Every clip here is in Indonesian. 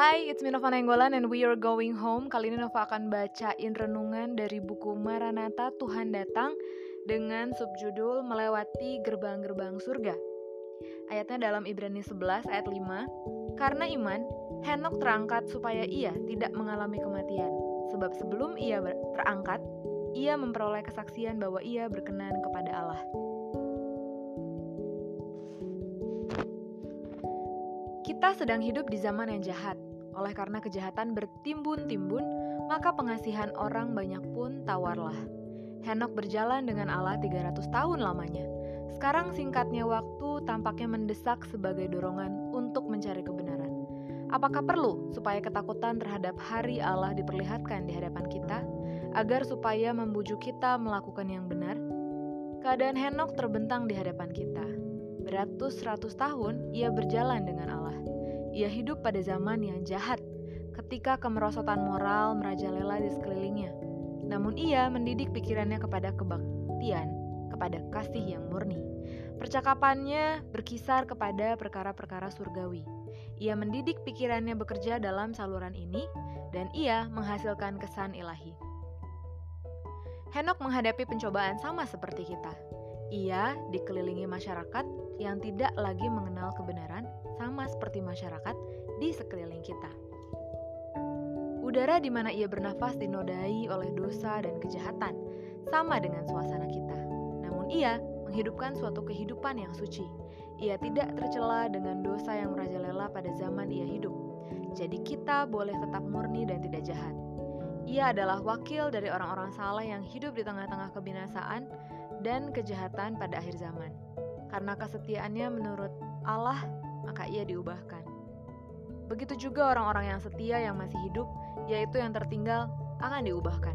Hai, it's me Nova Nenggolan and we are going home. Kali ini Nova akan bacain renungan dari buku Maranatha Tuhan Datang dengan subjudul Melewati Gerbang-Gerbang Surga. Ayatnya dalam Ibrani 11 ayat 5. Karena iman, Henok terangkat supaya ia tidak mengalami kematian. Sebab sebelum ia terangkat, ia memperoleh kesaksian bahwa ia berkenan kepada Allah. Kita sedang hidup di zaman yang jahat. Oleh karena kejahatan bertimbun-timbun, maka pengasihan orang banyak pun tawarlah. Henok berjalan dengan Allah 300 tahun lamanya. Sekarang singkatnya waktu tampaknya mendesak sebagai dorongan untuk mencari kebenaran. Apakah perlu supaya ketakutan terhadap hari Allah diperlihatkan di hadapan kita, agar supaya membujuk kita melakukan yang benar? Keadaan Henok terbentang di hadapan kita. Beratus-ratus tahun ia berjalan dengan Allah. Ia hidup pada zaman yang jahat, ketika kemerosotan moral merajalela di sekelilingnya. Namun ia mendidik pikirannya kepada kebaktian, kepada kasih yang murni. Percakapannya berkisar kepada perkara-perkara surgawi. Ia mendidik pikirannya bekerja dalam saluran ini, dan ia menghasilkan kesan ilahi. Henok menghadapi pencobaan sama seperti kita. Ia dikelilingi masyarakat yang tidak lagi mengenal kebenaran, sama seperti masyarakat di sekeliling kita. Udara di mana ia bernafas dinodai oleh dosa dan kejahatan, sama dengan suasana kita. Namun ia menghidupkan suatu kehidupan yang suci. Ia tidak tercela dengan dosa yang merajalela pada zaman ia hidup. Jadi kita boleh tetap murni dan tidak jahat. Ia adalah wakil dari orang-orang salah yang hidup di tengah-tengah kebinasaan dan kejahatan pada akhir zaman. Karena kesetiaannya menurut Allah, maka ia diubahkan. Begitu juga orang-orang yang setia yang masih hidup, yaitu yang tertinggal, akan diubahkan.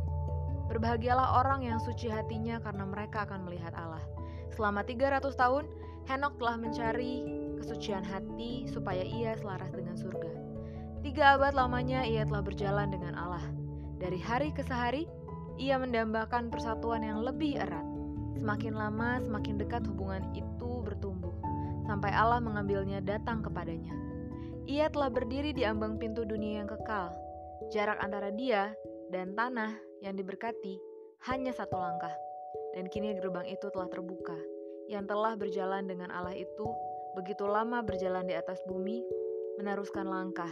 Berbahagialah orang yang suci hatinya karena mereka akan melihat Allah. Selama 300 tahun, Henok telah mencari kesucian hati supaya ia selaras dengan surga. Tiga abad lamanya ia telah berjalan dengan Allah. Dari hari ke sehari, ia mendambakan persatuan yang lebih erat. Semakin lama, semakin dekat hubungan itu bertumbuh, sampai Allah mengambilnya datang kepadanya. Ia telah berdiri di ambang pintu dunia yang kekal. Jarak antara dia dan tanah yang diberkati hanya satu langkah. Dan kini gerbang itu telah terbuka. Yang telah berjalan dengan Allah itu begitu lama berjalan di atas bumi, meneruskan langkah.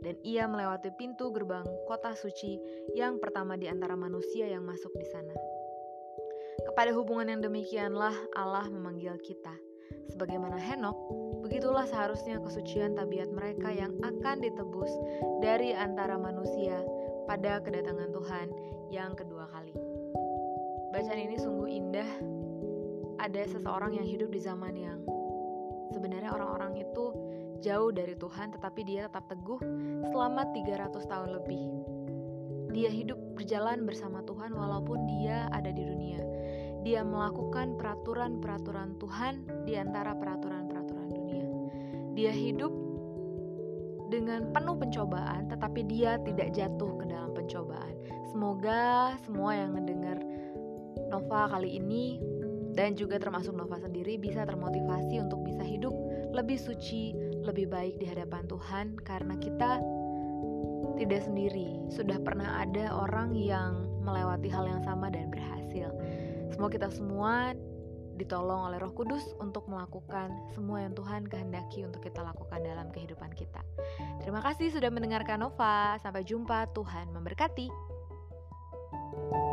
Dan ia melewati pintu gerbang kota suci yang pertama di antara manusia yang masuk di sana. Kepada hubungan yang demikianlah Allah memanggil kita. Sebagaimana Henok, begitulah seharusnya kesucian tabiat mereka yang akan ditebus dari antara manusia pada kedatangan Tuhan yang kedua kali. Bacaan ini sungguh indah. Ada seseorang yang hidup di zaman yang sebenarnya orang-orang itu jauh dari Tuhan tetapi dia tetap teguh selama 300 tahun lebih. Dia hidup berjalan bersama Tuhan walaupun dia ada di dunia dia melakukan peraturan-peraturan Tuhan di antara peraturan-peraturan dunia. Dia hidup dengan penuh pencobaan, tetapi dia tidak jatuh ke dalam pencobaan. Semoga semua yang mendengar Nova kali ini dan juga termasuk Nova sendiri bisa termotivasi untuk bisa hidup lebih suci, lebih baik di hadapan Tuhan karena kita tidak sendiri. Sudah pernah ada orang yang melewati hal yang sama dan berhasil. Semoga kita semua ditolong oleh Roh Kudus untuk melakukan semua yang Tuhan kehendaki untuk kita lakukan dalam kehidupan kita. Terima kasih sudah mendengarkan Nova. Sampai jumpa, Tuhan memberkati. thank you